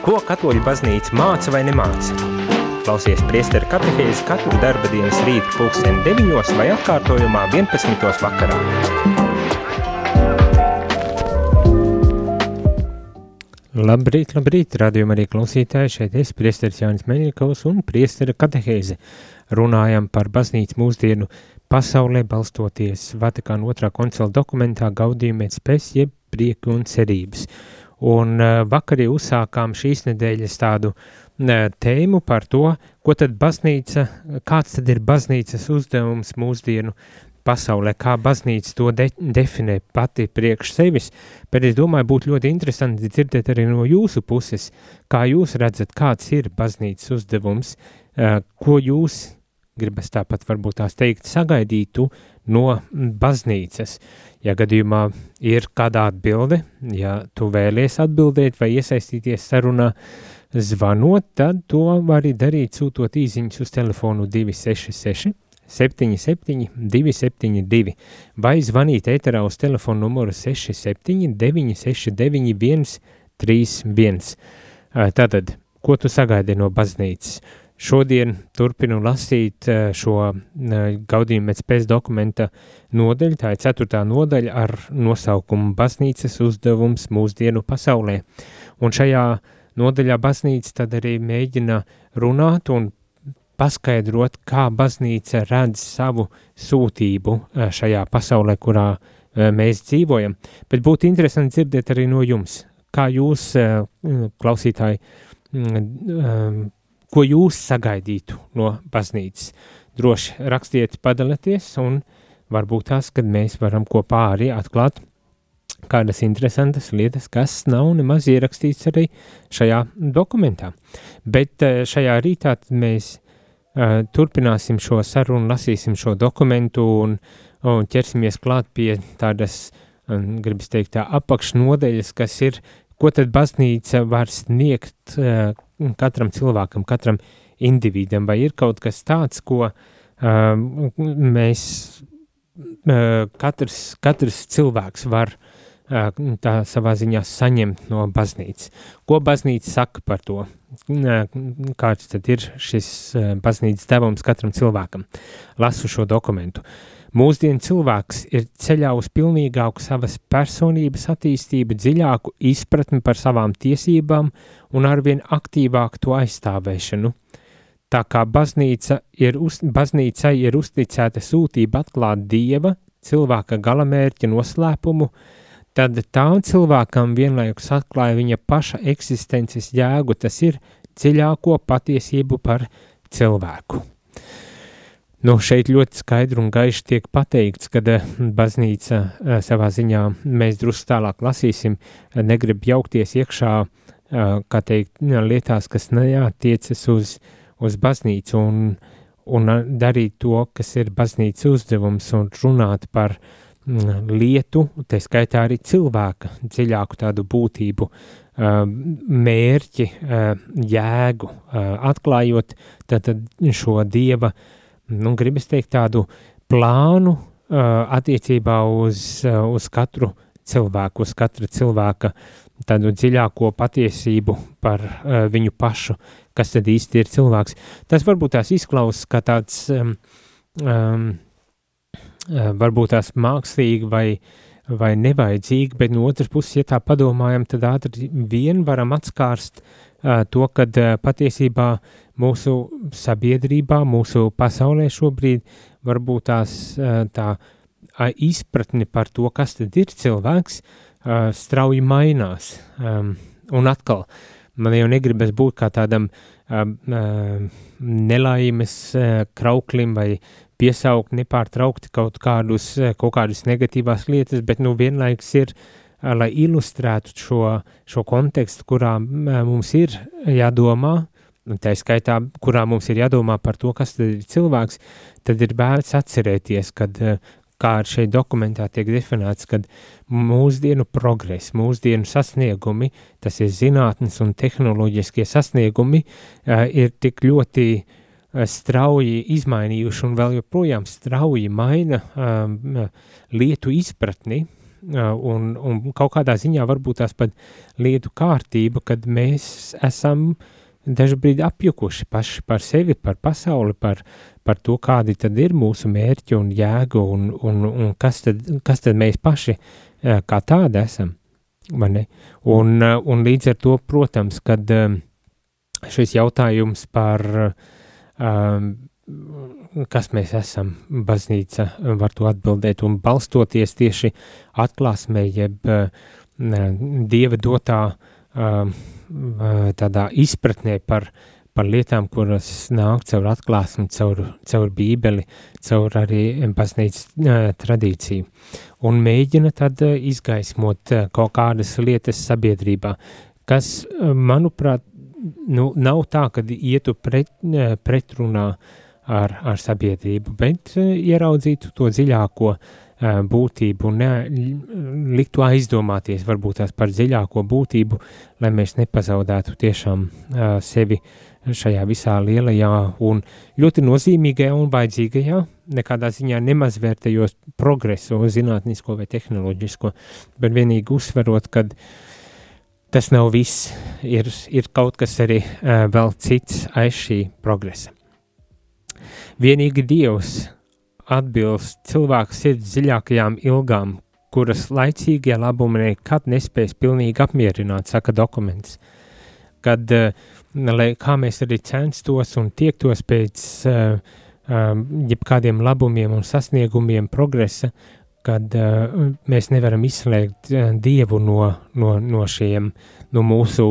Ko katoļu baznīca māca vai nemāca? Klausies priesteru katehēzi katru darba dienas rītu pulksteni 9 vai atkārtojumā 11. vakarā. Labrīt, labrīt, radījumā arī klausītāji, šeit es priesteris Jānis Meļikovs un priestera katehēze. Runājam par baznīcu mūsdienu pasaulē balstoties Vatikāna otrā koncila dokumentā gaudījumēt spēs jeb prieku un cerības. Un uh, vakarī uzsākām šīs nedēļas tādu uh, tēmu par to, ko tad baznīca, kāds tad ir baznīcas uzdevums mūsdienu pasaulē, kā baznīca to de definē pati priekš sevis, bet es domāju, būtu ļoti interesanti dzirdēt arī no jūsu puses, kā jūs redzat, kāds ir baznīcas uzdevums, uh, ko jūs gribas tāpat varbūt tās teikt, sagaidītu no baznīcas. Ja gadījumā ir kāda atbilde, ja tu vēlies atbildēt vai iesaistīties sarunā, zvanot, tad to var arī darīt sūtot īziņas uz telefonu 266 77 272 vai zvanīt ēterā uz telefonu numuru 67 969 131. Tātad, ko tu sagaidi no baznīcas? Šodien turpinu lasīt eh, šo eh, gaudījumu pēc pēc dokumenta nodaļu, tā ir ceturtā nodaļa ar nosaukumu Baznīcas uzdevums mūsdienu pasaulē. Un šajā nodaļā baznīca tad arī mēģina runāt un paskaidrot, kā baznīca redz savu sūtību eh, šajā pasaulē, kurā mēs dzīvojam. Bet būtu interesanti dzirdēt arī no jums, kā jūs, klausītāji, ko jūs sagaidītu no baznīcas. Droši rakstiet, padalieties, un varbūt tās, kad mēs varam kopā arī atklāt kādas interesantas lietas, kas nav nemaz ierakstīts arī šajā dokumentā. Bet eh, šajā rītā mēs uh, turpināsim šo sarunu, lasīsim šo dokumentu un, un ķersimies klāt pie tādas, um, gribas teikt, tā apakšnodeļas, kas ir, ko tad baznīca var sniegt uh, katram cilvēkam, katram individam, vai ir kaut kas tāds, ko uh, mēs, uh, katrs, katrs cilvēks var uh, tā savā ziņā saņemt no baznīcas. Ko baznīca saka par to? Uh, kāds tad ir šis uh, baznīcas devums katram cilvēkam? Lasu šo dokumentu. Uh, Mūsdienu cilvēks ir ceļā uz pilnīgāku savas personības attīstību, dziļāku izpratni par savām tiesībām un arvien aktīvāku to aizstāvēšanu. Tā kā baznīca ir uz, baznīcai ir uzticēta sūtība atklāt dieva, cilvēka galamērķa noslēpumu, tad tā cilvēkam vienlaikus atklāja viņa paša eksistences jēgu, tas ir dziļāko patiesību par cilvēku. Nu, šeit ļoti skaidri un gaiši tiek pateikts, ka eh, baznīca eh, savā ziņā mēs drusku tālāk lasīsim, eh, negrib jaukties iekšā, kā teikt, lietās, kas neatiecas uz, uz baznīcu un, un darīt to, kas ir baznīcas uzdevums un runāt par lietu, tā skaitā arī cilvēka dziļāku tādu būtību, mērķi, jēgu, atklājot tad šo dieva nu, gribas teikt, tādu plānu uh, attiecībā uz, uh, uz katru cilvēku, uz katra cilvēka tādu dziļāko patiesību par uh, viņu pašu, kas tad īsti ir cilvēks. Tas varbūt tās izklausās kā tāds, um, um, varbūt tās mākslīgi vai, vai nevajadzīgi, bet no otras puses, ja tā padomājam, tad ātri vien varam atskārst uh, to, uh, patiesībā mūsu sabiedrībā, mūsu pasaulē šobrīd varbūt tās tā izpratne par to, kas tad ir cilvēks, strauji mainās. Un atkal, man jau negribas būt kā tādam nelaimes krauklim vai piesaukt nepārtraukti kaut kādus, kaut kādus negatīvās lietas, bet nu vienlaiks ir, lai ilustrētu šo, šo kontekstu, kurā mums ir jādomā, tā skaitā, kurā mums ir jādomā par to, kas ir cilvēks, tad ir vērts atcerēties, kad, kā ar šeit dokumentā tiek definēts, kad mūsdienu progress, mūsdienu sasniegumi, tas ir zinātnes un tehnoloģiskie sasniegumi, ir tik ļoti strauji izmainījuši un vēl joprojām strauji maina um, lietu izpratni, un, un kaut kādā ziņā varbūt tās pat lietu kārtība, kad mēs esam dažbrīd apjukuši paši par sevi, par pasauli, par, par to, kādi tad ir mūsu mērķi un jēga un, un, un kas, tad, kas tad mēs paši kā tādi esam. Un, un līdz ar to, protams, kad šis jautājums par um, kas mēs esam, baznīca var to atbildēt un balstoties tieši atklāsmē, jeb dieva dotā tādā izpratnē par, par lietām, kuras nāk caur atklāsmi, caur, caur bībeli, caur arī baznīcas tradīciju. Un mēģina tad izgaismot kaut kādas lietas sabiedrībā, kas, manuprāt, nu, nav tā, ka ietu pret, pretrunā uh, ar, ar sabiedrību, bet eh, ieraudzītu to dziļāko eh, būtību un ne, liktu aizdomāties varbūt tās par dziļāko būtību, lai mēs nepazaudētu tiešām uh, sevi šajā visā lielajā un ļoti nozīmīgajā un vajadzīgajā, nekādā ziņā nemazvērtējot progresu zinātnisko vai tehnoloģisko, bet vienīgi uzsverot, kad tas nav viss, ir, ir kaut kas arī vēl cits aiz šī progresa. Vienīgi Dievs atbilst cilvēku sirds dziļākajām ilgām, kuras laicīgie labumi nekad nespēs pilnīgi apmierināt, saka dokuments. Kad, eh, lai kā mēs arī censtos un tiektos pēc uh, uh, jebkādiem labumiem un sasniegumiem progresa, kad mēs nevaram izslēgt Dievu no, no, no šiem, no mūsu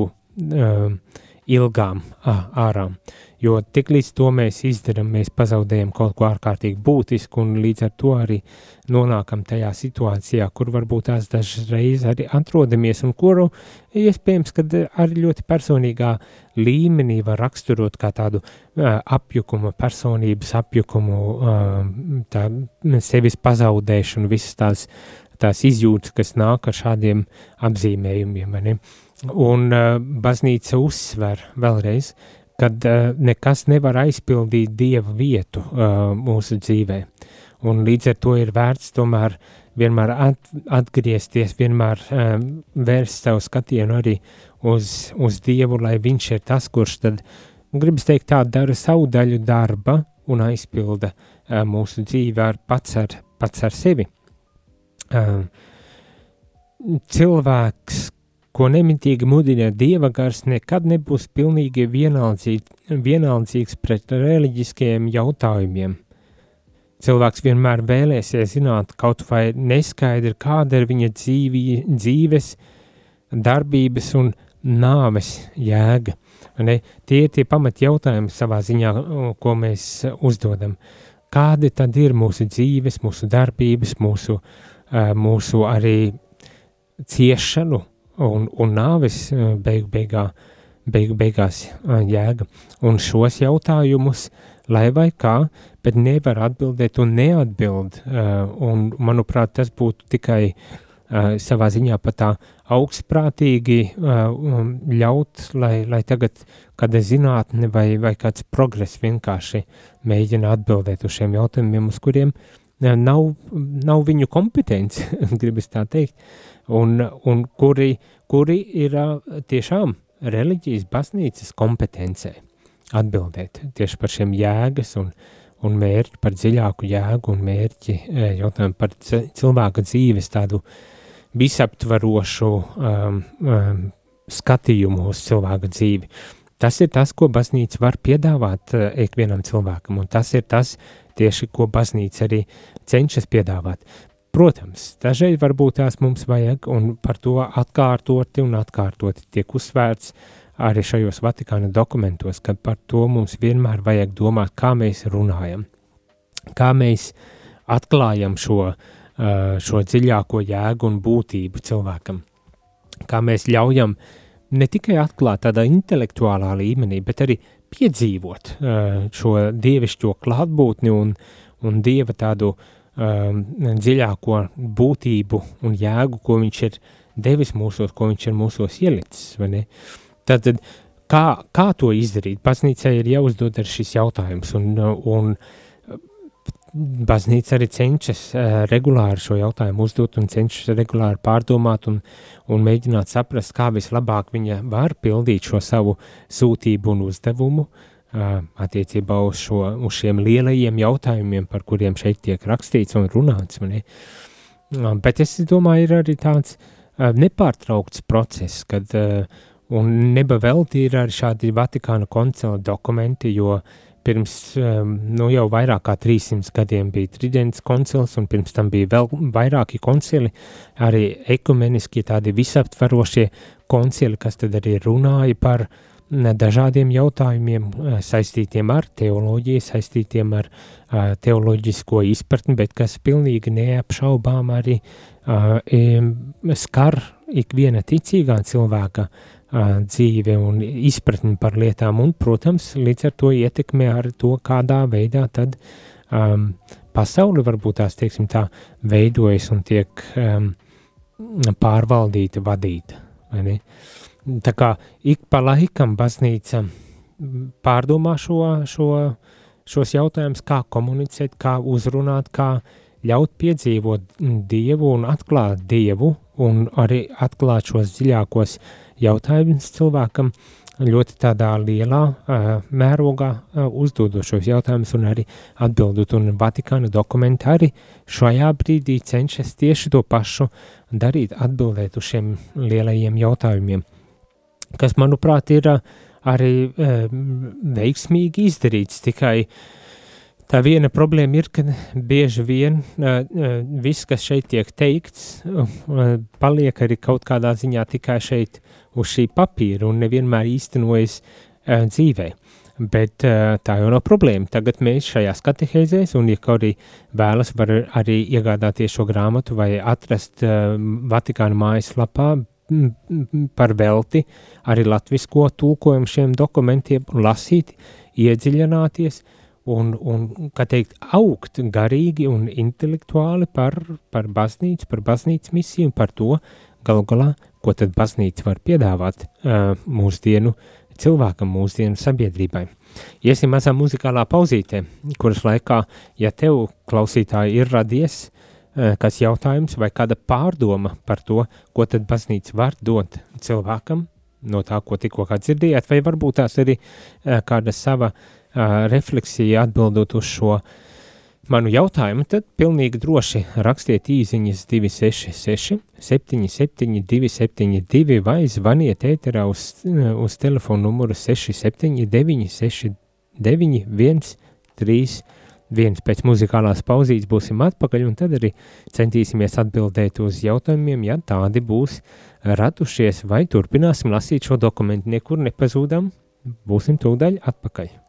ilgām ārā. Jo tik līdz to mēs izdarām, mēs pazaudējam kaut ko ārkārtīgi būtisku un līdz ar to arī nonākam tajā situācijā, kur varbūt tās dažreiz arī atrodamies un kuru iespējams, kad arī ļoti personīgā līmenī var raksturot kā tādu uh, apjukumu, personības apjukumu, uh, tā sevis pazaudēšanu, visas tās, tās izjūtas, kas nāk ar šādiem apzīmējumiem? Un uh, baznīca uzsver vēlreiz, uh, kad uh, nekas nevar aizpildīt dieva vietu uh, mūsu dzīvē. Un līdz ar to ir vērts tomēr vienmēr at, atgriezties, vienmēr um, vērst savu skatienu arī uz, uz Dievu, lai viņš ir tas, kurš tad, gribas teikt tā, dara savu daļu darba un aizpilda uh, mūsu dzīvi ar pats ar, pats ar sevi. Uh, cilvēks, ko nemitīgi mudina dieva gars, nekad nebūs pilnīgi vienaldzīgs, vienaldzīgs pret reliģiskajiem jautājumiem. Cilvēks vienmēr vēlēsies zināt kaut vai neskaidri, kāda ir viņa dzīvi, dzīves, darbības un nāves jēga. Ne? Tie ir tie pamat jautājumi savā ziņā, ko mēs uzdodam. Kādi tad ir mūsu dzīves, mūsu darbības, mūsu, mūsu arī ciešanu, un, un nāves eh, beig, beigā, beig, beigās eh, jēga. Un šos jautājumus, lai vai kā, bet nevar atbildēt un neatbild. Eh, un, manuprāt, tas būtu tikai savā ziņā pat tā augstprātīgi ļaut, lai, lai tagad kāda zinātne vai, vai kāds progress vienkārši mēģina atbildēt uz šiem jautājumiem, uz kuriem nav, nav viņu kompetence, gribas tā teikt un, un kuri, kuri ir tiešām reliģijas baznīcas kompetencē atbildēt tieši par šiem jēgas un, un mērķi, par dziļāku jēgu un mērķi, jautājumu par cilvēka dzīves tādu visaptvarošu um, um, skatījumu uz cilvēka dzīvi. Tas ir tas, ko baznīca var piedāvāt ikvienam cilvēkam, un tas ir tas tieši, ko baznīca arī cenšas piedāvāt. Protams, dažreiz varbūt tās mums vajag, un par to atkārtoti un atkārtoti tiek uzsvērts arī šajos Vatikāna dokumentos, ka par to mums vienmēr vajag domāt, kā mēs runājam, kā mēs atklājam šo, šo dziļāko jēgu un būtību cilvēkam, kā mēs ļaujam ne tikai atklāt tādā intelektuālā līmenī, bet arī piedzīvot šo dievišķo klātbūtni un, un dieva tādu uh, um, dziļāko būtību un jēgu, ko viņš ir devis mūsos, ko viņš ir mūsos ielicis. Tad, kā, kā to izdarīt? Baznīcai ir jāuzdod ar šis jautājums, un, un baznīca arī cenšas uh, regulāri šo jautājumu uzdot un cenšas regulāri pārdomāt un, un mēģināt saprast, kā vislabāk viņa var pildīt šo savu sūtību un uzdevumu uh, attiecībā uz, šo, uz šiem lielajiem jautājumiem, par kuriem šeit tiek rakstīts un runāts. Man, uh, bet es domāju, ir arī tāds uh, nepārtraukts process, kad uh, un neba velti ir arī šādi Vatikāna koncila dokumenti, jo uh, pirms nu, jau vairāk kā 300 gadiem bija Tridents koncils, un pirms tam bija vēl vairāki koncili, arī ekumeniski tādi visaptvarošie koncili, kas tad arī runāja par dažādiem jautājumiem uh, saistītiem ar teoloģiju, saistītiem ar uh, teoloģisko izpratni, bet kas pilnīgi neapšaubām arī uh, skar ikviena ticīgā cilvēka uh, dzīve un izpratni par lietām, un, protams, līdz ar to ietekmē ar to, kādā veidā tad um, pasauli varbūt tās, teiksim tā, veidojas un tiek um, pārvaldīta, vadīta, vai ne? Tā kā ik pa laikam baznīca pārdomā šo, šo, šos jautājumus, kā komunicēt, kā uzrunāt, kā ļaut piedzīvot Dievu un atklāt Dievu un arī atklāt šos dziļākos jautājums cilvēkam ļoti tādā lielā mērogā uh, uzdodot šos jautājumus un arī atbildot, un Vatikāna dokumenti arī šajā brīdī cenšas tieši to pašu darīt, atbildēt uz šiem lielajiem jautājumiem, kas, manuprāt, ir arī veiksmīgi izdarīts, tikai Tā viena problēma ir, ka bieži vien viss, kas šeit tiek teikts, paliek arī kaut kādā ziņā tikai šeit uz šī papīra un nevienmēr īstenojas dzīvē. Bet tā jau nav problēma. Tagad mēs šajās katehēzēs, un, ja kaut arī vēlas, var arī iegādāties šo grāmatu vai atrast Vatikāna mājaslapā par velti arī latvisko tulkojumu šiem dokumentiem, lasīt, iedziļināties, un, un kā teikt, augt garīgi un intelektuāli par, par baznīcu, par baznīcas misiju un par to, galu galā, ko tad baznīca var piedāvāt uh, mūsdienu cilvēkam, mūsdienu sabiedrībai. Iesim mazā muzikālā pauzītē, kuras laikā, ja tev klausītāji ir radies, uh, kas jautājums vai kāda pārdoma par to, ko tad baznīca var dot cilvēkam, no tā, ko tikko dzirdējāt, vai varbūt tās arī uh, kāda sava uh, refleksija atbildot uz šo manu jautājumu, tad pilnīgi droši rakstiet īsiņas 266, 77, 272 vai zvaniet ēterā uz, uz telefonu numuru 679, 69, 1, 1. Pēc muzikālās pauzītes būsim atpakaļ un tad arī centīsimies atbildēt uz jautājumiem, ja tādi būs radušies, vai turpināsim lasīt šo dokumentu, nekur nepazūdam, būsim tūdaļ atpakaļ.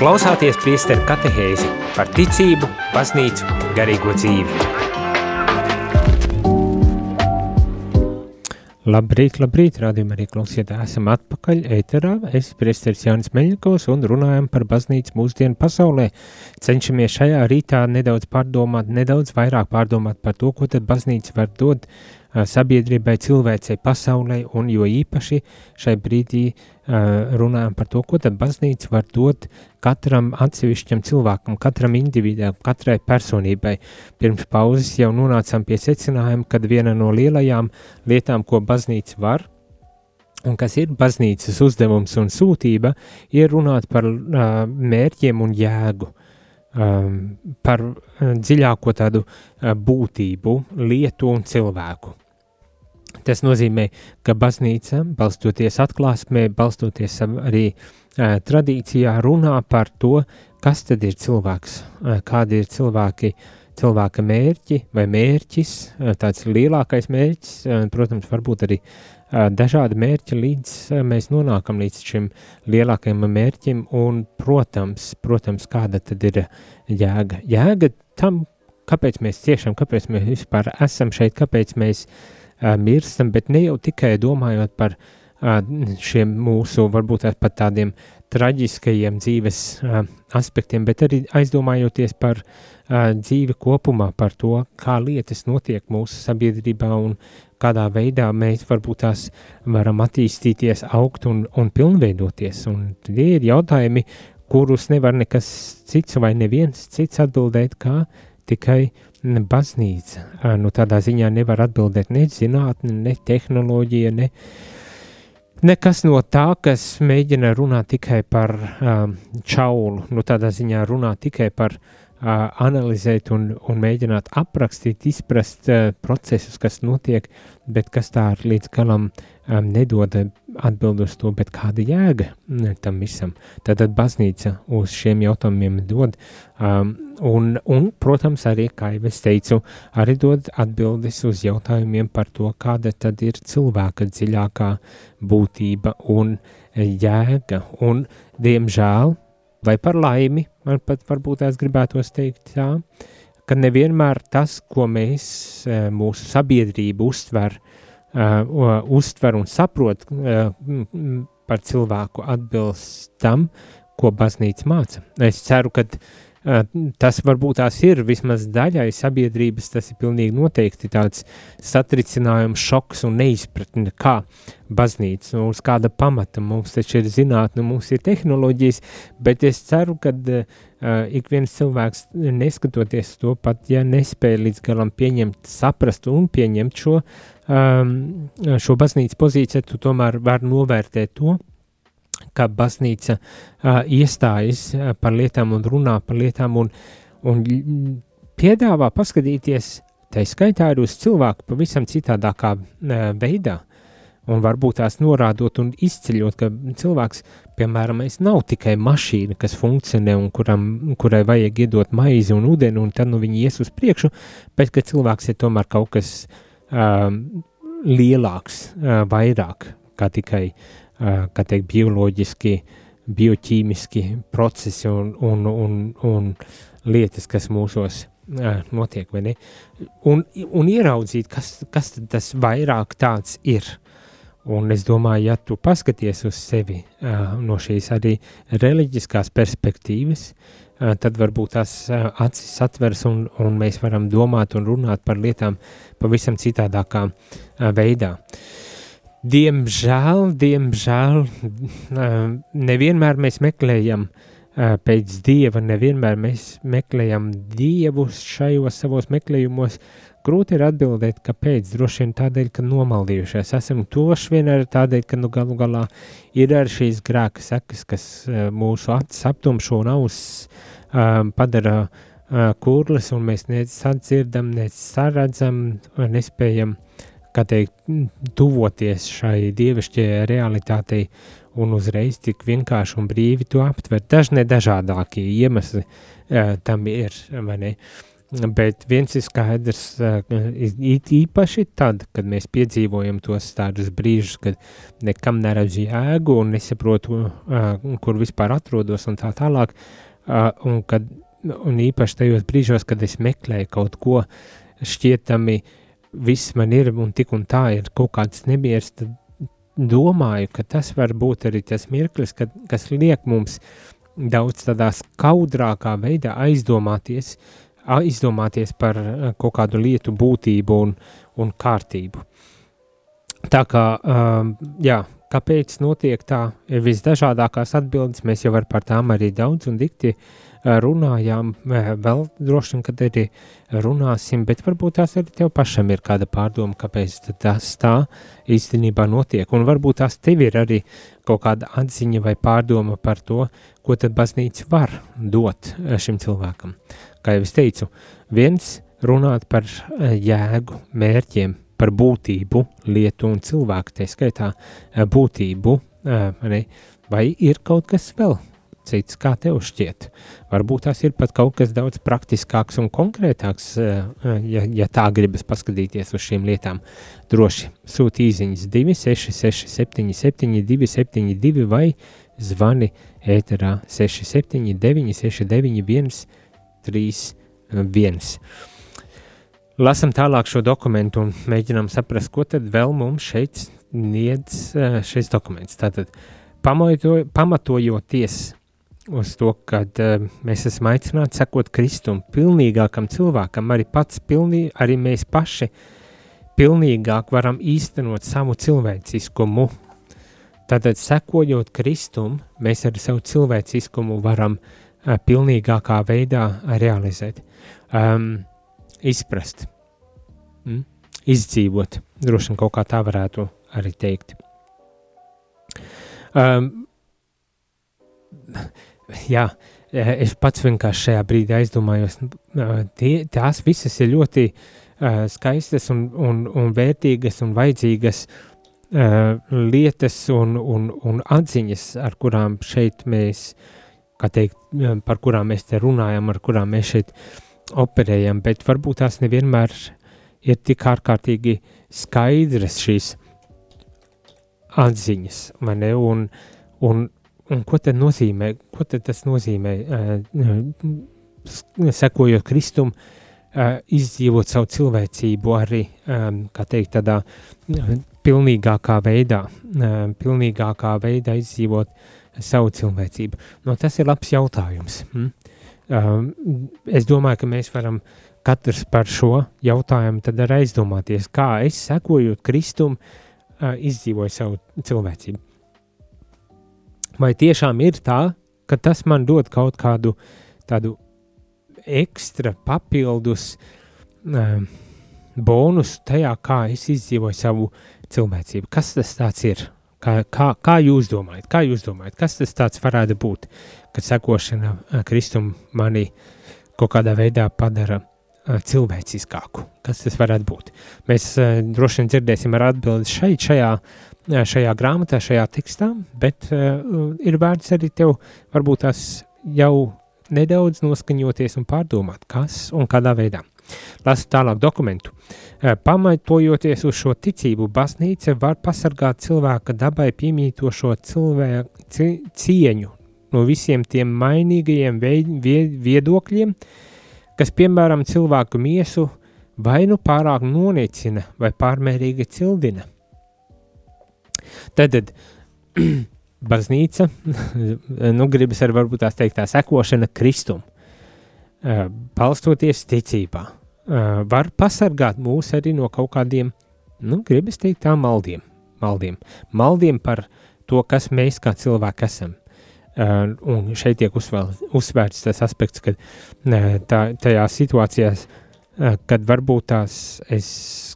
Klausāties priesteru katehēzi par ticību, baznīcu, garīgo dzīvi. Labrīt, labrīt, rādījumā arī klausietāji, esam atpakaļ ēterā. Es priesteris Jānis Meļņikovs un runājam par baznīcu mūsdienu pasaulē. Cenšamies šajā rītā nedaudz pārdomāt, nedaudz vairāk pārdomāt par to, ko tad baznīca var dot sabiedrībai, cilvēcei, pasaulē, un jo īpaši šai brīdī uh, runājam par to, ko tad baznīca var dot katram atsevišķam cilvēkam, katram individam, katrai personībai. Pirms pauzes jau nonācām pie secinājuma, ka viena no lielajām lietām, ko baznīca var, un kas ir baznīcas uzdevums un sūtība, ir runāt par uh, mērķiem un jēgu par dziļāko tādu uh, būtību, lietu un cilvēku. Tas nozīmē, ka baznīca, balstoties atklāsmē, balstoties arī uh, tradīcijā, runā par to, kas tad ir cilvēks, uh, kādi ir cilvēki, cilvēka mērķi vai mērķis, uh, tāds lielākais mērķis, uh, protams, varbūt arī uh, dažādi mērķi, līdz uh, mēs nonākam līdz šim lielākajam mērķim, un, protams, protams, kāda tad ir jēga. Jēga tam, kāpēc mēs ciešam, kāpēc mēs vispār esam šeit, kāpēc mēs uh, mirstam, bet ne jau tikai domājot par šiem mūsu, varbūt pat tādiem traģiskajiem dzīves aspektiem, bet arī aizdomājoties par dzīvi kopumā, par to, kā lietas notiek mūsu sabiedrībā un kādā veidā mēs varbūt tās varam attīstīties, augt un, un pilnveidoties. Un tie ir jautājumi, kurus nevar nekas cits vai neviens cits atbildēt, kā tikai baznīca. Nu, tādā ziņā nevar atbildēt ne zinātne, ne tehnoloģija, ne nekas no tā, kas mēģina runāt tikai par um, čaulu. Nu, tādā ziņā runā tikai par uh, analizēt un, un mēģināt aprakstīt, izprast uh, procesus, kas notiek, bet kas tā līdz galam um, nedod atbild uz to, kāda jēga tam visam. Tātad baznīca uz šiem jautājumiem dod, um, un, un, protams, arī, kā jau es teicu, arī dod atbildes uz jautājumiem par to, kāda tad ir cilvēka dziļākā būtība un jēga, un, diemžēl, vai par laimi, man pat varbūt es gribētos teikt tā, ka nevienmēr tas, ko mēs, mūsu sabiedrība uztver, uh, uztver un saprot uh, par cilvēku atbilst tam, ko baznīca māca. Es ceru, ka tas varbūt tās ir vismaz daļai sabiedrības, tas ir pilnīgi noteikti tāds satricinājums, šoks un neizpratne, kā baznīca, nu, uz kāda pamata. Mums taču ir zinātne, mums ir tehnoloģijas, bet es ceru, ka uh, ik viens cilvēks, neskatoties to pat, ja nespēja līdz galam pieņemt, saprast un pieņemt šo uh, um, šo baznīcas pozīciju, tu tomēr vari novērtēt to, ka baznīca uh, iestājas par lietām un runā par lietām un, un piedāvā paskatīties, tā skaitā arī uz cilvēku pavisam citādākā uh, veidā. Un varbūt tās norādot un izceļot, ka cilvēks, piemēram, nav tikai mašīna, kas funkcionē un kuram, kurai vajag iedot maizi un ūdeni, un tad nu viņi ies uz priekšu, bet ka cilvēks ir tomēr kaut kas um, lielāks, uh, vairāk kā tikai uh, kā teikt, bioloģiski, bioķīmiski procesi un, un, un, un lietas, kas mūsos uh, notiek, vai ne? Un, un ieraudzīt, kas, kas tas vairāk tāds ir. Un es domāju, ja tu paskaties uz sevi uh, no šīs arī reliģiskās perspektīvas, uh, tad varbūt tās uh, acis atvers un, un mēs varam domāt un runāt par lietām pavisam citādākā veidā. Diemžēl, diemžēl, nevienmēr mēs meklējam pēc dieva, nevienmēr mēs meklējam dievu šajos savos meklējumos. Grūti ir atbildēt, kāpēc. Droši vien tādēļ, ka nomaldījušies esam. Toši vien arī tādēļ, ka nu galu galā ir arī šīs grēka sekas, kas mūsu acis aptumšo un auss um, padara uh, kurlis, un mēs nec sadzirdam, nec saredzam, nespējam uh, kā teikt, tuvoties šai dievišķajai realitātei un uzreiz tik vienkārši un brīvi to aptvert. Dažne dažādākie iemesli uh, tam ir, vai ne? Bet viens ir skaidrs, uh, īpaši tad, kad mēs piedzīvojam tos tādus brīžus, kad nekam neredzu jēgu un nesaprotu, uh, kur vispār atrodos un tā tālāk, uh, un, kad, un īpaši tajos brīžos, kad es meklēju kaut ko šķietami uh, viss man ir un tik un tā ir kaut kāds nemieris, tad domāju, ka tas var būt arī tas mirklis, kad, kas liek mums daudz tādā skaudrākā veidā aizdomāties, aizdomāties par kaut kādu lietu būtību un, un kārtību. Tā kā, um, jā, kāpēc notiek tā, visdažādākās atbildes, mēs jau par tām arī daudz un dikti uh, runājām, vēl droši vien, kad arī runāsim, bet varbūt tās arī tev pašam ir kāda pārdoma, kāpēc tas tā īstenībā notiek, un varbūt tās tev ir arī kaut kāda atziņa vai pārdoma par to, ko tad baznīca var dot šim cilvēkam. Kā jau es teicu, viens runāt par jēgu, mērķiem, par būtību, lietu un cilvēku, tā skaitā būtību, vai ir kaut kas vēl, cits, kā tev šķiet. Varbūt tas ir pat kaut kas daudz praktiskāks un konkrētāks, eh, ja, ja tā gribas paskatīties uz šīm lietām. Droši sūti īsiņas 266, 77, 272 vai zvani ēterā 679, 691, 31. Lasam tālāk šo dokumentu un mēģinām saprast, ko tad vēl mums šeit sniedz eh, šis dokuments. Tātad, pamatojoties uz to, ka uh, mēs esam aicināti sekot Kristum, pilnīgākam cilvēkam, arī pats pilnī, arī mēs paši pilnīgāk varam īstenot savu cilvēciskumu. Tātad, sekojot Kristum, mēs arī savu cilvēciskumu varam uh, pilnīgākā veidā realizēt, um, izprast, mm? izdzīvot. Droši vien kaut kā tā varētu arī teikt. Um, jā, eh, es pats vienkārši šajā brīdī aizdomājos, eh, tie, tās visas ir ļoti uh, skaistas un, un, un vērtīgas un vajadzīgas uh, lietas un, un, un atziņas, ar kurām šeit mēs, kā teikt, par kurām mēs te runājam, ar kurām mēs šeit operējam, bet varbūt tās nevienmēr ir tik ārkārtīgi skaidras šīs atziņas, vai ne, un, un Un ko tad nozīmē, ko tad tas nozīmē, sekojot Kristum, izdzīvot savu cilvēcību arī, kā teikt, tādā pilnīgākā veidā, pilnīgākā veidā izdzīvot savu cilvēcību? No, tas ir labs jautājums. Uh, es domāju, ka mēs varam katrs par šo jautājumu tad arī aizdomāties, kā es sekojot Kristum, izdzīvoju savu cilvēcību vai tiešām ir tā, ka tas man dod kaut kādu tādu ekstra papildus um, bonusu tajā, kā es izdzīvoju savu cilvēcību. Kas tas ir? Kā, kā, kā jūs domājat? Kā jūs domājat? Kas tas varētu būt, kad sekošana uh, Kristum mani kaut kādā veidā padara uh, cilvēciskāku? Kas tas varētu būt? Mēs uh, droši vien dzirdēsim ar atbildi šeit, šajā šajā grāmatā, šajā tekstā, bet uh, ir vērts arī tev varbūt tās jau nedaudz noskaņoties un pārdomāt, kas un kādā veidā. Lasu tālāk dokumentu. Uh, pamatojoties uz šo ticību, baznīca var pasargāt cilvēka dabai piemītošo cilvēku cieņu no visiem tiem mainīgajiem viedokļiem, kas, piemēram, cilvēku miesu vai nu pārāk noniecina vai pārmērīgi cildina. Tad, tad baznīca, nu, gribas arī varbūt tās teikt tā sekošana Kristum, balstoties ticībā, var pasargāt mūs arī no kaut kādiem, nu, gribas teikt tā maldiem, maldiem. Maldiem par to, kas mēs kā cilvēki esam. Uh, un šeit tiek uzvēl, uzsvērts tas aspekts, ka uh, tā, tajā situācijās, uh, kad varbūt tās es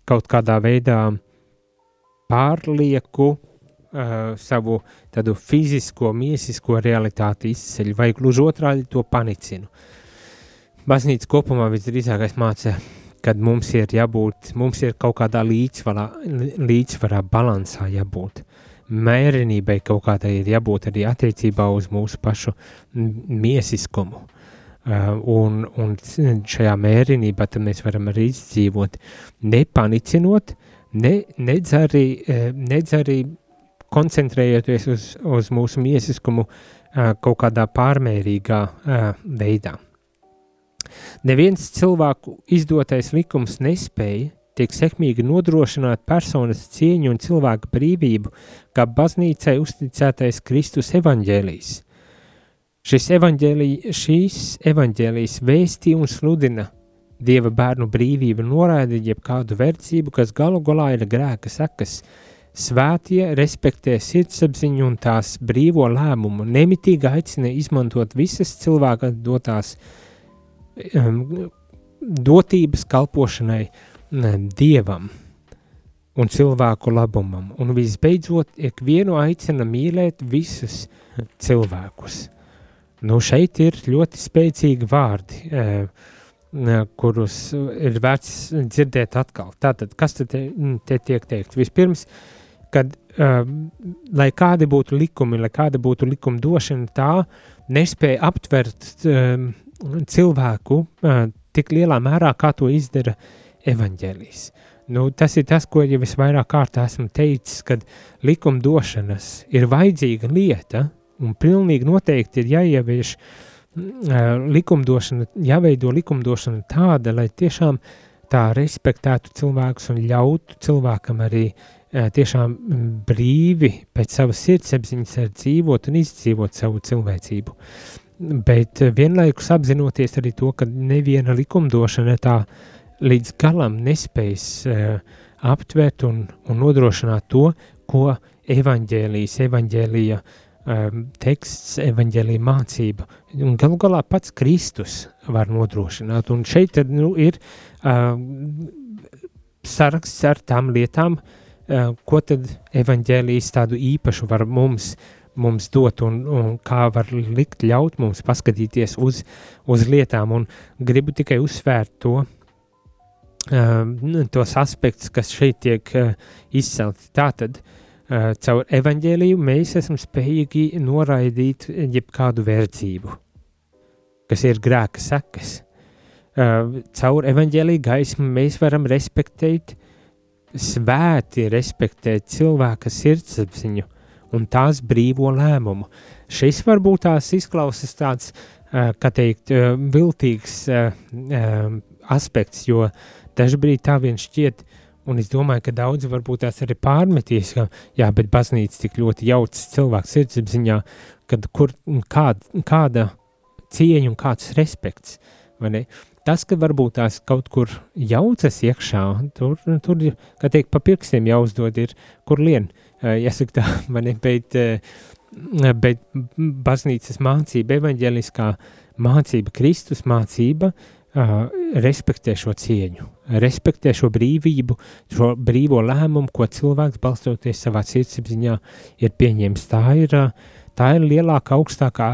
kaut kādā veidā pārlieku uh, savu tādu fizisko, miesisko realitāti izceļu, vai gluži otrādi to panicinu. Baznīca kopumā visdrīzākais māca kad mums ir jābūt, mums ir kaut kādā līdzsvarā, līdzsvarā balansā jābūt. Mērenībai kaut kādai ir jābūt arī attiecībā uz mūsu pašu miesiskumu. Uh, un, un šajā mērenībā mēs varam arī izdzīvot, nepanicinot, ne, nedz, arī, uh, nedz arī koncentrējoties uz, uz mūsu miesiskumu uh, kaut kādā pārmērīgā uh, veidā. Neviens cilvēku izdotais likums nespēja tiek sekmīgi nodrošināt personas cieņu un cilvēka brīvību, kā baznīcai uzticētais Kristus evaņģēlijs. Šis evaņģēlī, šīs evaņģēlijas vēstī un sludina Dieva bērnu brīvību, noraida jebkādu verdzību, kas galu galā ir grēka sekas. Svētie respektē sirdsapziņu un tās brīvo lēmumu, nemitīgi aicina izmantot visas cilvēka dotās um, dotības kalpošanai um, dievam un cilvēku labumam. Un visbeidzot, ikvienu aicina mīlēt visus cilvēkus. Nu, šeit ir ļoti spēcīgi vārdi, uh, kurus ir vērts dzirdēt atkal. Tātad, kas te, te tiek teikts? Vispirms, kad, uh, lai kādi būtu likumi, lai kāda būtu likuma došana, tā nespēja aptvert uh, cilvēku uh, tik lielā mērā, kā to izdara evaņģēlijs. Nu, tas ir tas, ko jau es vairāk kārtā esmu teicis, kad likumdošanas ir vajadzīga lieta, un pilnīgi noteikti ir jāievieš uh, likumdošana, jāveido likumdošana tāda, lai tiešām tā respektētu cilvēkus un ļautu cilvēkam arī uh, tiešām brīvi pēc savas sirdsapziņas dzīvot un izdzīvot savu cilvēcību. Bet vienlaikus apzinoties arī to, ka neviena likumdošana tā līdz galam nespējas uh, aptvert un, un nodrošināt to, ko evaņģēlijas, evaņģēlija um, teksts, evaņģēlija mācība un galu galā pats Kristus var nodrošināt. Un šeit tad, nu, ir uh, saraksts ar tām lietām, uh, ko tad evaņģēlijas tādu īpašu var mums uh, mums dot un, un kā var likt ļaut mums paskatīties uz, uz lietām. Un gribu tikai uzsvērt to, uh, tos aspektus, kas šeit tiek uh, izcelti. Tātad, uh, caur evaņģēliju mēs esam spējīgi noraidīt jebkādu verdzību, kas ir grēka sekas. Uh, caur evaņģēliju gaismu mēs varam respektēt, svēti respektēt cilvēka sirdsapziņu, un tās brīvo lēmumu. Šis varbūt tās izklausās tāds, kā teikt, viltīgs aspekts, jo dažbrīd tā vien šķiet, un es domāju, ka daudzi varbūt tās arī pārmetīs, ka jā, bet baznīca tik ļoti jaucas cilvēku sirdsapziņā, kad kur, kāda, kāda cieņa un kāds respekts, vai ne? Tas, ka varbūt tās kaut kur jaucas iekšā, tur, tur kā teikt, pa pirkstiem jāuzdod ir, kur lien. Jāsaka tā, mani, bet, eh, bet baznīcas mācība, evaņģeliskā mācība, Kristus mācība, respektē šo cieņu, respektē šo brīvību, šo brīvo lēmumu, ko cilvēks balstoties savā sirdsapziņā ir pieņēmis. Tā ir, tā ir lielākā, augstākā,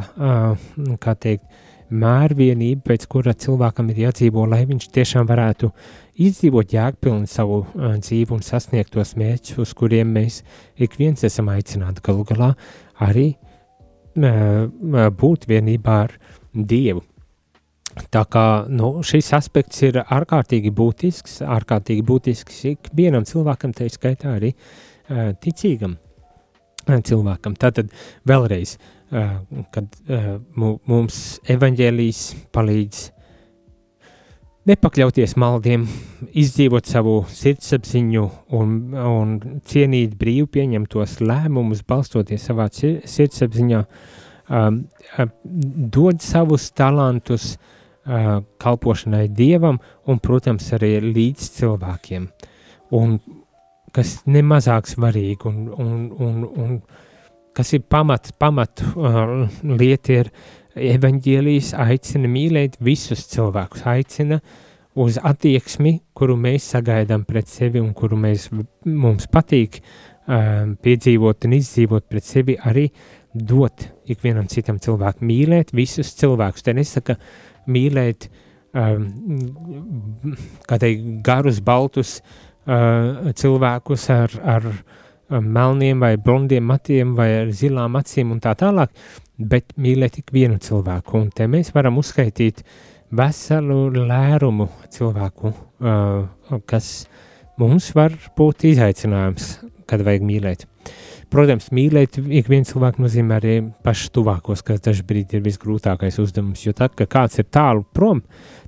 kā teikt, mērvienība, pēc kura cilvēkam ir jādzīvo, lai viņš tiešām varētu izdzīvot jēgpilni savu dzīvi un sasniegt tos mērķus, uz kuriem mēs ik viens esam aicināti galu galā arī būt vienībā ar Dievu. Tā kā nu, šis aspekts ir ārkārtīgi būtisks, ārkārtīgi būtisks ikvienam cilvēkam, tā skaitā arī ticīgam cilvēkam. Tātad vēlreiz, uh, kad mums evaņģēlijas palīdz nepakļauties maldiem, izdzīvot savu sirdsapziņu un, un cienīt brīvi pieņemtos lēmumus, balstoties savā sirdsapziņā, um, dod savus talantus uh, kalpošanai Dievam un, protams, arī līdz cilvēkiem. Un kas nemazāk svarīgi un, un, un, un kas ir pamat, pamat uh, lieta ir evaņģēlijas aicina mīlēt visus cilvēkus, aicina uz attieksmi, kuru mēs sagaidām pret sevi un kuru mēs, mums patīk um, piedzīvot un izdzīvot pret sevi, arī dot ikvienam citam cilvēkam, mīlēt visus cilvēkus. Te nesaka mīlēt um, kādai garus, baltus uh, cilvēkus ar, ar um, melniem vai blondiem matiem vai ar zilām acīm un tā tālāk, bet mīlēt tik vienu cilvēku. Un te mēs varam uzskaitīt veselu lērumu cilvēku, uh, kas mums var būt izaicinājums, kad vajag mīlēt. Protams, mīlēt ik vienu cilvēku nozīmē arī pašus tuvākos, kas dažbrīd ir visgrūtākais uzdevums, jo tad, kad kāds ir tālu prom,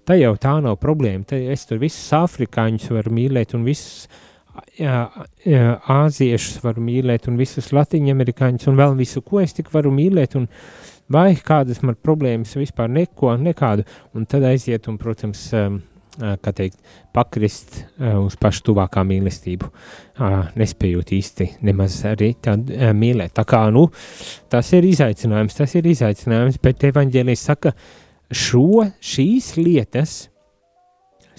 tā jau tā nav problēma. Tad es tur visus afrikāņus varu mīlēt un visus āziešus varu mīlēt un visus latviņamerikāņus un vēl visu, ko es tik varu mīlēt un vai kādas man problēmas vispār neko, nekādu, un tad aiziet un, protams, um, kā teikt, pakrist uz pašu tuvākā mīlestību, nespējot īsti nemaz arī tādu mīlēt. Tā kā, nu, tas ir izaicinājums, tas ir izaicinājums, bet evaņģēlijas saka, šo, šīs lietas,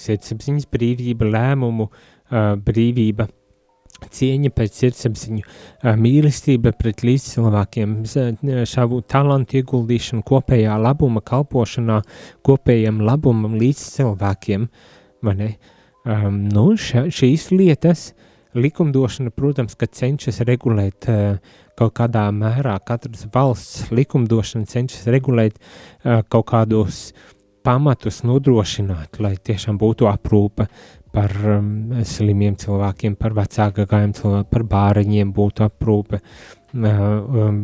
sirdsapziņas brīvība, lēmumu brīvība, cieņa pēc sirdsapziņu, mīlestība pret līdzcilvēkiem, savu talantu ieguldīšanu kopējā labuma kalpošanā, kopējam labumam līdzcilvēkiem? Um, nu, ša, šīs lietas likumdošana, protams, ka cenšas regulēt uh, kaut kādā mērā, katras valsts likumdošana cenšas regulēt uh, kaut kādos pamatus nodrošināt, lai tiešām būtu aprūpe par um, slimiem cilvēkiem, par vecākajiem cilvēkiem, par bāriņiem būtu aprūpe, uh, um,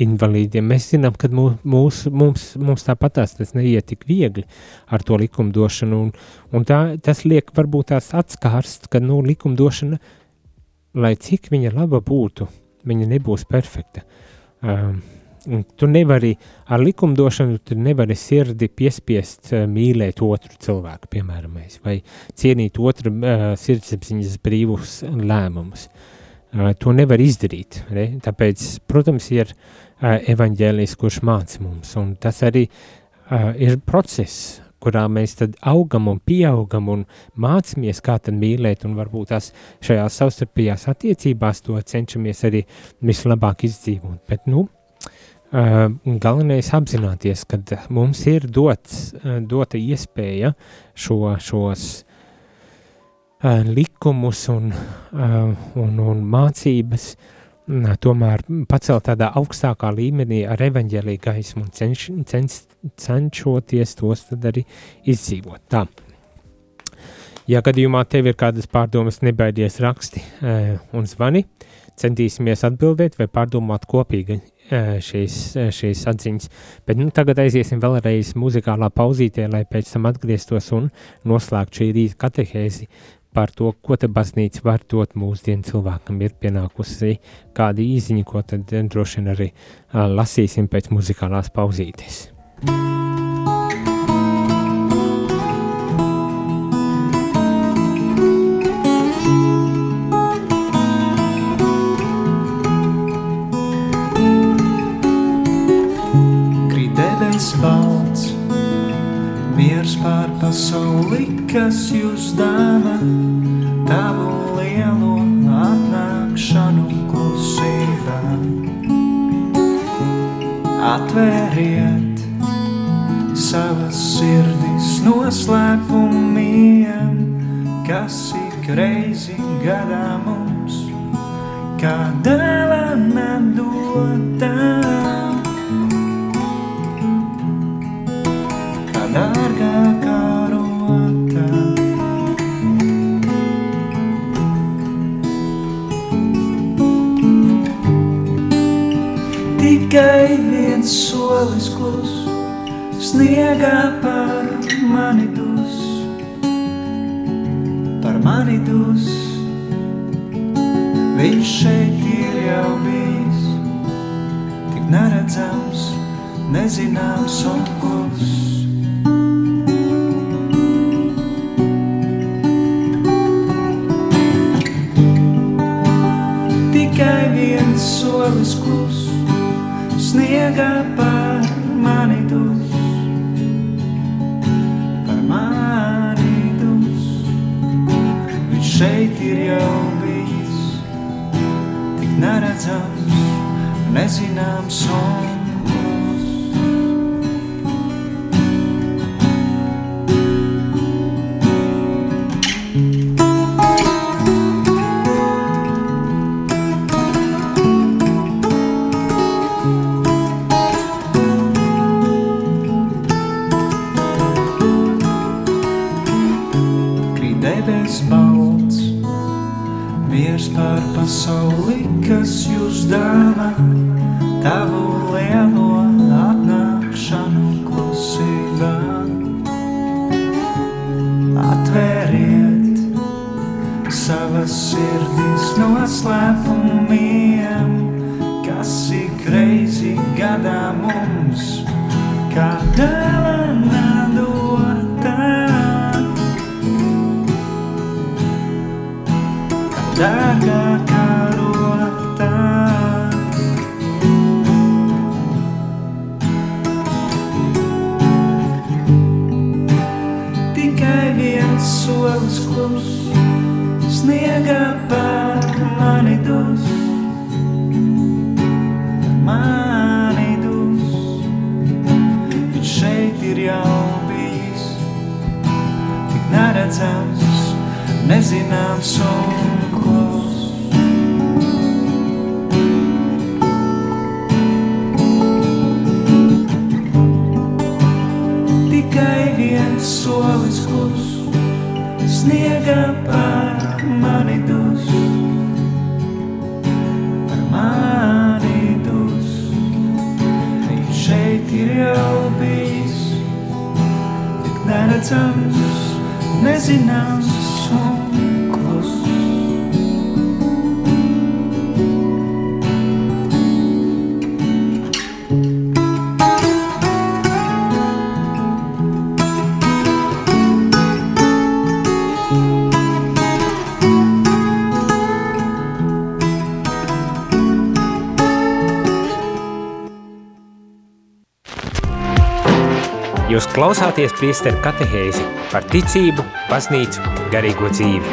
invalīdiem. Mēs zinām, ka mūs, mūs, mums, mums tāpatās tas neiet tik viegli ar to likumdošanu, un, un tā, tas liek varbūt tās atskārst, ka nu, likumdošana, lai cik viņa laba būtu, viņa nebūs perfekta. Um, Tu nevari ar likumdošanu, tu nevari sirdi piespiest uh, mīlēt otru cilvēku, piemēram, vai cienīt otru uh, sirdsapziņas brīvus lēmumus. Uh, to nevar izdarīt. Ne? Tāpēc, protams, ir uh, evaņģēlijs, kurš māca mums, un tas arī uh, ir process, kurā mēs tad augam un pieaugam un mācāmies, kā tad mīlēt, un varbūt tās šajās savstarpējās attiecībās to cenšamies arī vislabāk izdzīvot. Bet, nu, Uh, galvenais apzināties, ka mums ir dots, uh, dota iespēja šo, šos uh, likumus un, un, un mācības uh, tomēr pacelt tādā augstākā līmenī ar evaņģēlīgu gaismu un cenš, cenš, cenšoties tos arī izdzīvot. Tā. Ja gadījumā tev ir kādas pārdomas, nebaidies raksti un zvani, centīsimies atbildēt vai pārdomāt kopīgi šīs, šīs atziņas. Bet nu, tagad aiziesim vēlreiz muzikālā pauzītē, lai pēc tam atgrieztos un noslēgtu šī rīta katehēzi par to, ko te baznīca var dot mūsdienu cilvēkam. Ir pienākusi kāda īziņa, ko tad droši vien arī lasīsim pēc muzikālās pauzītes. Pasauli, kas jūs dāvā, tavu lielo atnākšanu klusībā. Atvēriet savas sirdis noslēpumiem, kas ik reizi gadā mums, kā dāvana dotā. Kā dārgākā tikai viens solis klus, sniegā par mani dus, par mani dus. Viņš šeit ir jau bijis, tik neredzams, nezināms un klus. Solis klus, sniega par mani dus, par mani dus. Viņš šeit ir jau bijis, tik neredzams, nezināms un pasauli, kas jūs dāvā, tavu neredzams, nezināms. Jūs klausāties priesteru katehēzi par ticību, baznīcu, garīgo dzīvi.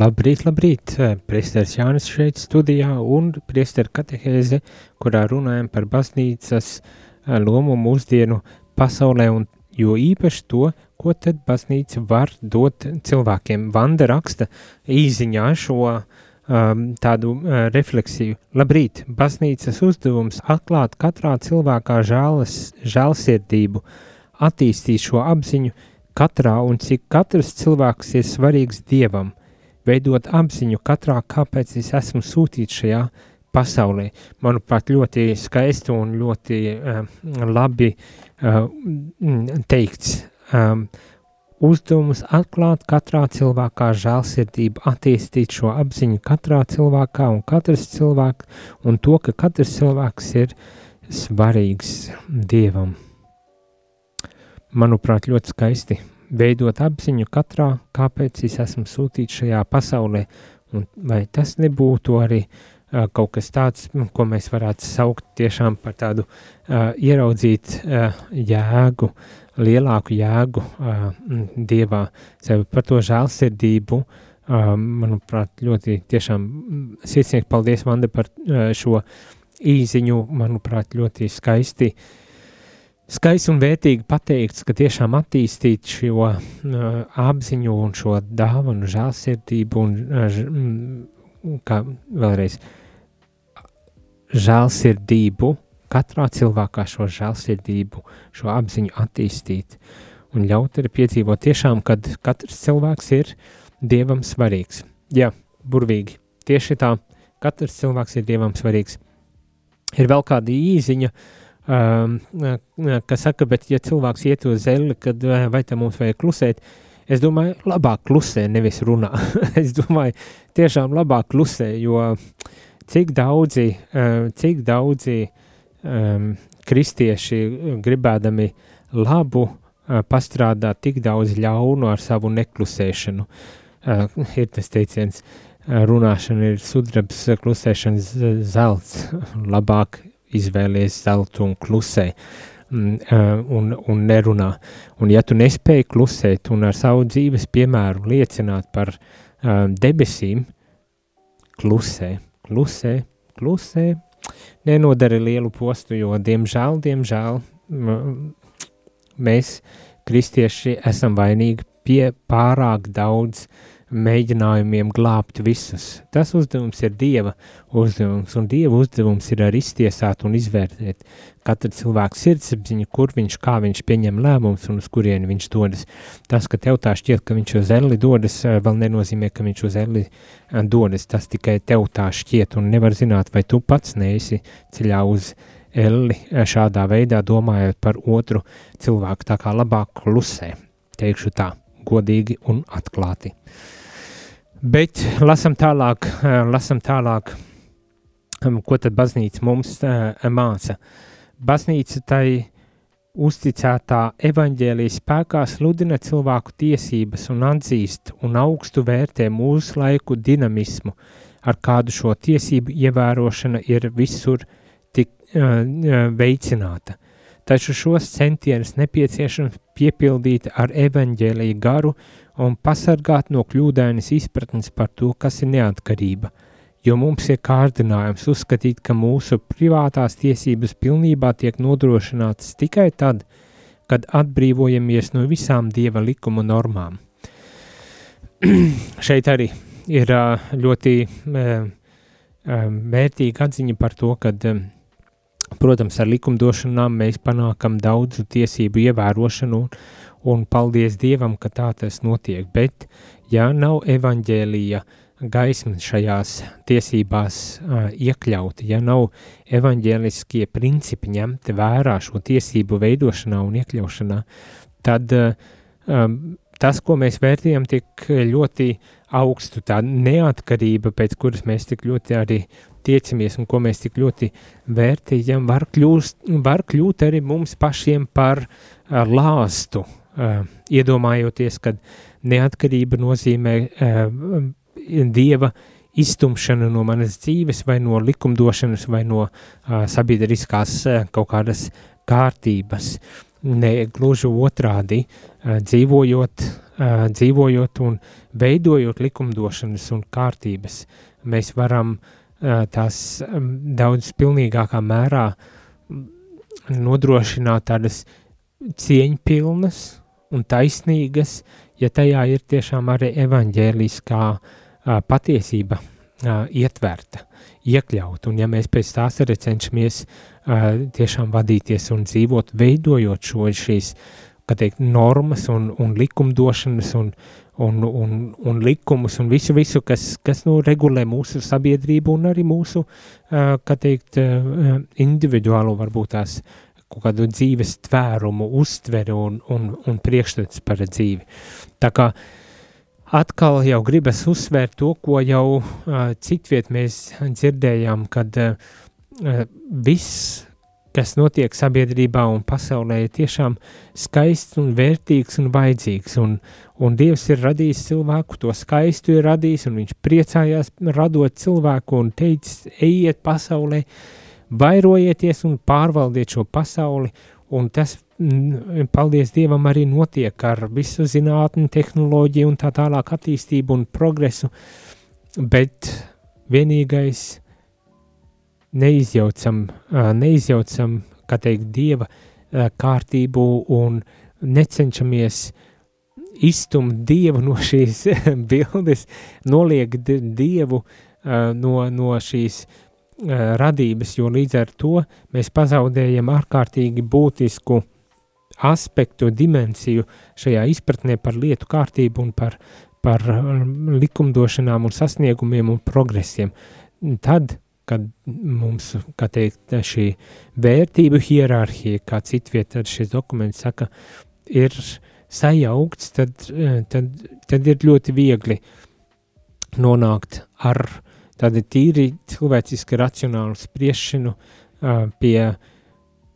Labrīt, labrīt! Priesteris Jānis šeit studijā un priesteru katehēze, kurā runājam par baznīcas eh, lomu mūsdienu pasaulē un jo īpaši to, ko tad baznīca var dot cilvēkiem. Vanda raksta īziņā šo uh, um, tādu uh, refleksiju. Labrīt, baznīcas uzdevums atklāt katrā cilvēkā žēlas, žēlsirdību, attīstīt šo apziņu katrā un cik katrs cilvēks ir svarīgs Dievam, veidot apziņu katrā, kāpēc es esmu sūtīts šajā pasaulē. Manuprāt, ļoti skaisti un ļoti uh, labi uh, teikts. Um, uzdevums atklāt katrā cilvēkā žēlsirdību, attīstīt šo apziņu katrā cilvēkā un katrs cilvēks, un to, ka katrs cilvēks ir svarīgs Dievam. Manuprāt, ļoti skaisti veidot apziņu katrā, kāpēc es esmu sūtīts šajā pasaulē, un vai tas nebūtu arī uh, kaut kas tāds, ko mēs varētu saukt tiešām par tādu uh, ieraudzīt uh, jēgu, uh, lielāku jēgu uh, Dievā, sevi par to žēlsirdību, uh, manuprāt, ļoti tiešām sirsnīgi paldies, Vanda, par uh, šo īziņu, manuprāt, ļoti skaisti, skaisti un vērtīgi pateikts, ka tiešām attīstīt šo uh, apziņu un šo dāvanu žēlsirdību un, uh, kā vēlreiz, žēlsirdību, katrā cilvēkā šo žēlsirdību, šo apziņu attīstīt un ļaut arī piedzīvot tiešām, kad katrs cilvēks ir Dievam svarīgs. Jā, burvīgi, tieši tā, katrs cilvēks ir Dievam svarīgs. Ir vēl kāda īziņa, um, kas saka, bet ja cilvēks iet uz zeli, kad vai te mums vajag klusēt, es domāju, labāk klusē, nevis runā. es domāju, tiešām labāk klusē, jo cik daudzi, uh, cik daudzi uh, um, kristieši gribēdami labu uh, pastrādāt tik daudz ļaunu ar savu neklusēšanu. uh, ir tas teiciens, uh, runāšana ir sudrabs, klusēšanas zelts, labāk izvēlies zeltu un klusē mm, uh, un, un nerunā. Un ja tu nespēji klusēt un ar savu dzīves piemēru liecināt par uh, debesīm, klusē, klusē, klusē, nenodara lielu postu, jo diemžēl, diemžēl mēs, kristieši, esam vainīgi pie pārāk daudz mēģinājumiem glābt visus. Tas uzdevums ir Dieva uzdevums, un Dieva uzdevums ir arī iztiesāt un izvērtēt katru cilvēku sirdsapziņu, kur viņš, kā viņš pieņem lēmumus un uz kurieni viņš dodas. Tas, ka tev tā šķiet, ka viņš uz elli dodas, eh, vēl nenozīmē, ka viņš uz elli eh, dodas. Tas tikai tev tā šķiet, un nevar zināt, vai tu pats neesi ceļā uz elli eh, šādā veidā domājot par otru cilvēku, tā kā labāk klusē, teikšu tā godīgi un atklāti. Bet lasam tālāk, eh, lasam tālāk, ko tad baznīca mums uh, māca. Baznīca tai uzticētā evaņģēlijas spēkā sludina cilvēku tiesības un atzīst un augstu vērtē mūsu laiku dinamismu, ar kādu šo tiesību ievērošana ir visur tik uh, veicināta. Taču šos centienus nepieciešams piepildīt ar evaņģēlīju garu un pasargāt no kļūdainas izpratnes par to, kas ir neatkarība, jo mums ir kārdinājums uzskatīt, ka mūsu privātās tiesības pilnībā tiek nodrošinātas tikai tad, kad atbrīvojamies no visām dieva likuma normām. Šeit arī ir ļoti vērtīga atziņa par to, ka Protams, ar likumdošanām mēs panākam daudzu tiesību ievērošanu, un paldies Dievam, ka tā tas notiek. Bet, ja nav evaņģēlija gaisma šajās tiesībās uh, iekļauti, ja nav evaņģēliskie principi ņemti vērā šo tiesību veidošanā un iekļaušanā, tad uh, um, tas, ko mēs vērtējam tik ļoti augstu, tā neatkarība, pēc kuras mēs tik ļoti arī tiecamies un ko mēs tik ļoti vērtējam, var, kļūst, var kļūt arī mums pašiem par lāstu, uh, iedomājoties, ka neatkarība nozīmē uh, dieva iztumšanu no manas dzīves vai no likumdošanas vai no uh, sabiedriskās uh, kaut kādas kārtības. Ne gluži otrādi, uh, dzīvojot, uh, dzīvojot un veidojot likumdošanas un kārtības, mēs varam uh, tās daudz pilnīgākā mērā nodrošināt tādas cieņpilnas un taisnīgas, ja tajā ir tiešām arī evaņģēliskā patiesība ietverta, iekļaut, un ja mēs pēc tās arī cenšamies tiešām vadīties un dzīvot, veidojot šo šīs, teikt, normas un, un likumdošanas un, un, un, un likumus un visu, visu kas, kas nu, regulē mūsu sabiedrību un arī mūsu, kā teikt, individuālo varbūt tās kaut kādu dzīves tvērumu, uztveri un, un, un priekšstats par dzīvi. Tā kā atkal jau gribas uzsvērt to, ko jau uh, citviet mēs dzirdējām, kad uh, viss kas notiek sabiedrībā un pasaulē, ir tiešām skaists un vērtīgs un vajadzīgs. Un, un Dievs ir radījis cilvēku, to skaistu ir radījis, un viņš priecājās radot cilvēku un teicis, ejiet pasaulē, vairojieties un pārvaldiet šo pasauli, un tas, mm, paldies Dievam, arī notiek ar visu zinātni, tehnoloģiju un tā tālāk attīstību un progresu, bet vienīgais neizjaucam, neizjaucam, kā teikt, dieva kārtību un necenšamies iztumt dievu no šīs bildes, noliegt dievu no, no šīs radības, jo līdz ar to mēs pazaudējam ārkārtīgi būtisku aspektu, dimensiju šajā izpratnē par lietu kārtību un par, par likumdošanām un sasniegumiem un progresiem. Tad kad mums, kā teikt, šī vērtību hierarhija, kā citvieta ar šis dokuments saka, ir sajaukts, tad, tad, tad ir ļoti viegli nonākt ar tādu tīri cilvēciski racionālu spriešanu uh, pie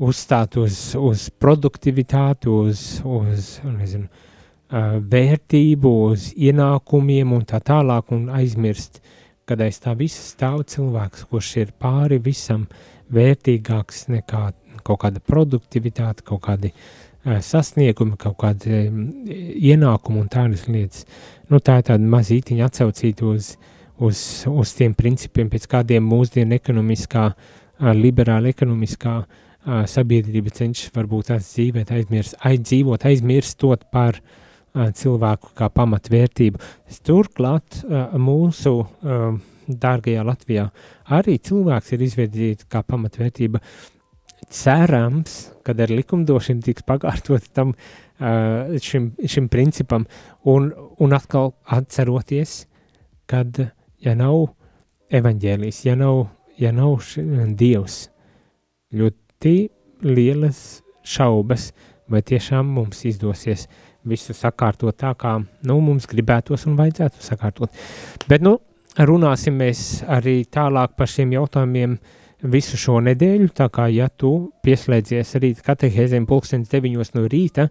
uzstāt uz, uz produktivitāti, uz, uz nezinu, uh, vērtību, uz ienākumiem un tā tālāk, un aizmirst, kad aiz tā visa stāv cilvēks, kurš ir pāri visam vērtīgāks nekā kaut kāda produktivitāte, kaut kādi uh, sasniegumi, kaut kādi um, ienākumi un tādas lietas. Nu, tā ir tāda mazītiņa atsaucīta uz, uz, uz tiem principiem, pēc kādiem mūsdienu ekonomiskā, liberāla ekonomiskā sabiedrība cenšas varbūt tās dzīvēt, aizmirst, aizdzīvot, aizmirstot par cilvēku kā pamatvērtību. Turklāt mūsu dārgajā Latvijā arī cilvēks ir izvirzīts kā pamatvērtība. Cerams, kad ar likumdošanu tiks pakārtot tam šim, šim principam, un, un atkal atceroties, kad, ja nav evaņģēlijs, ja nav, ja nav Dievs, ļoti lielas šaubas, vai tiešām mums izdosies visu sakārtot tā, kā nu, mums gribētos un vajadzētu sakārtot. Bet, nu, runāsim mēs arī tālāk par šiem jautājumiem visu šo nedēļu, tā kā ja tu pieslēdzies rīt katehēzēm pulkstens deviņos no rīta,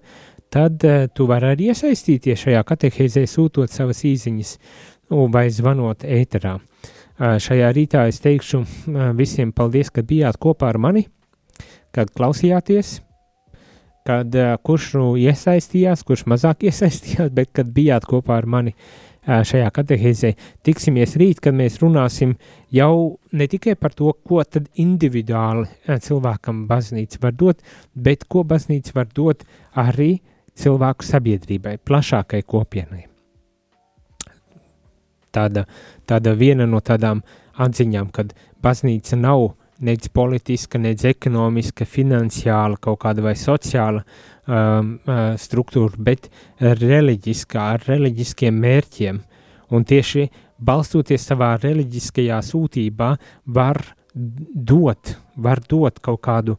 tad uh, tu vari arī iesaistīties šajā katehēzē sūtot savas īziņas nu, vai zvanot ēterā. Šajā rītā es teikšu visiem paldies, ka bijāt kopā ar mani, kad klausījāties, kad kurš nu iesaistījās, kurš mazāk iesaistījās, bet kad bijāt kopā ar mani šajā katehēzē. Tiksimies rīt, kad mēs runāsim jau ne tikai par to, ko tad individuāli cilvēkam baznīca var dot, bet ko baznīca var dot arī cilvēku sabiedrībai, plašākai kopienai. Tāda, tāda viena no tādām atziņām, kad baznīca nav nec politiska, nec ekonomiska, finansiāla, kaut kāda vai sociāla um, uh, struktūra, bet reliģiskā, ar reliģiskiem mērķiem. Un tieši balstoties savā reliģiskajā sūtībā, var dot, var dot kaut kādu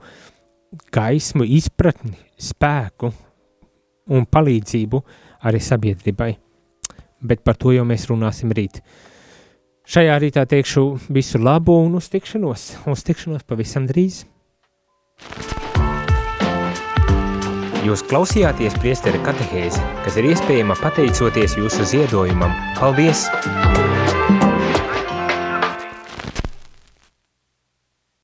gaismu, izpratni, spēku un palīdzību arī sabiedrībai. Bet par to jau mēs runāsim rīt. Šajā rītā teikšu visu labu un uz tikšanos, uz tikšanos pavisam drīz. Jūs klausījāties priesteri katehēzi, kas ir iespējama pateicoties jūsu ziedojumam. Paldies!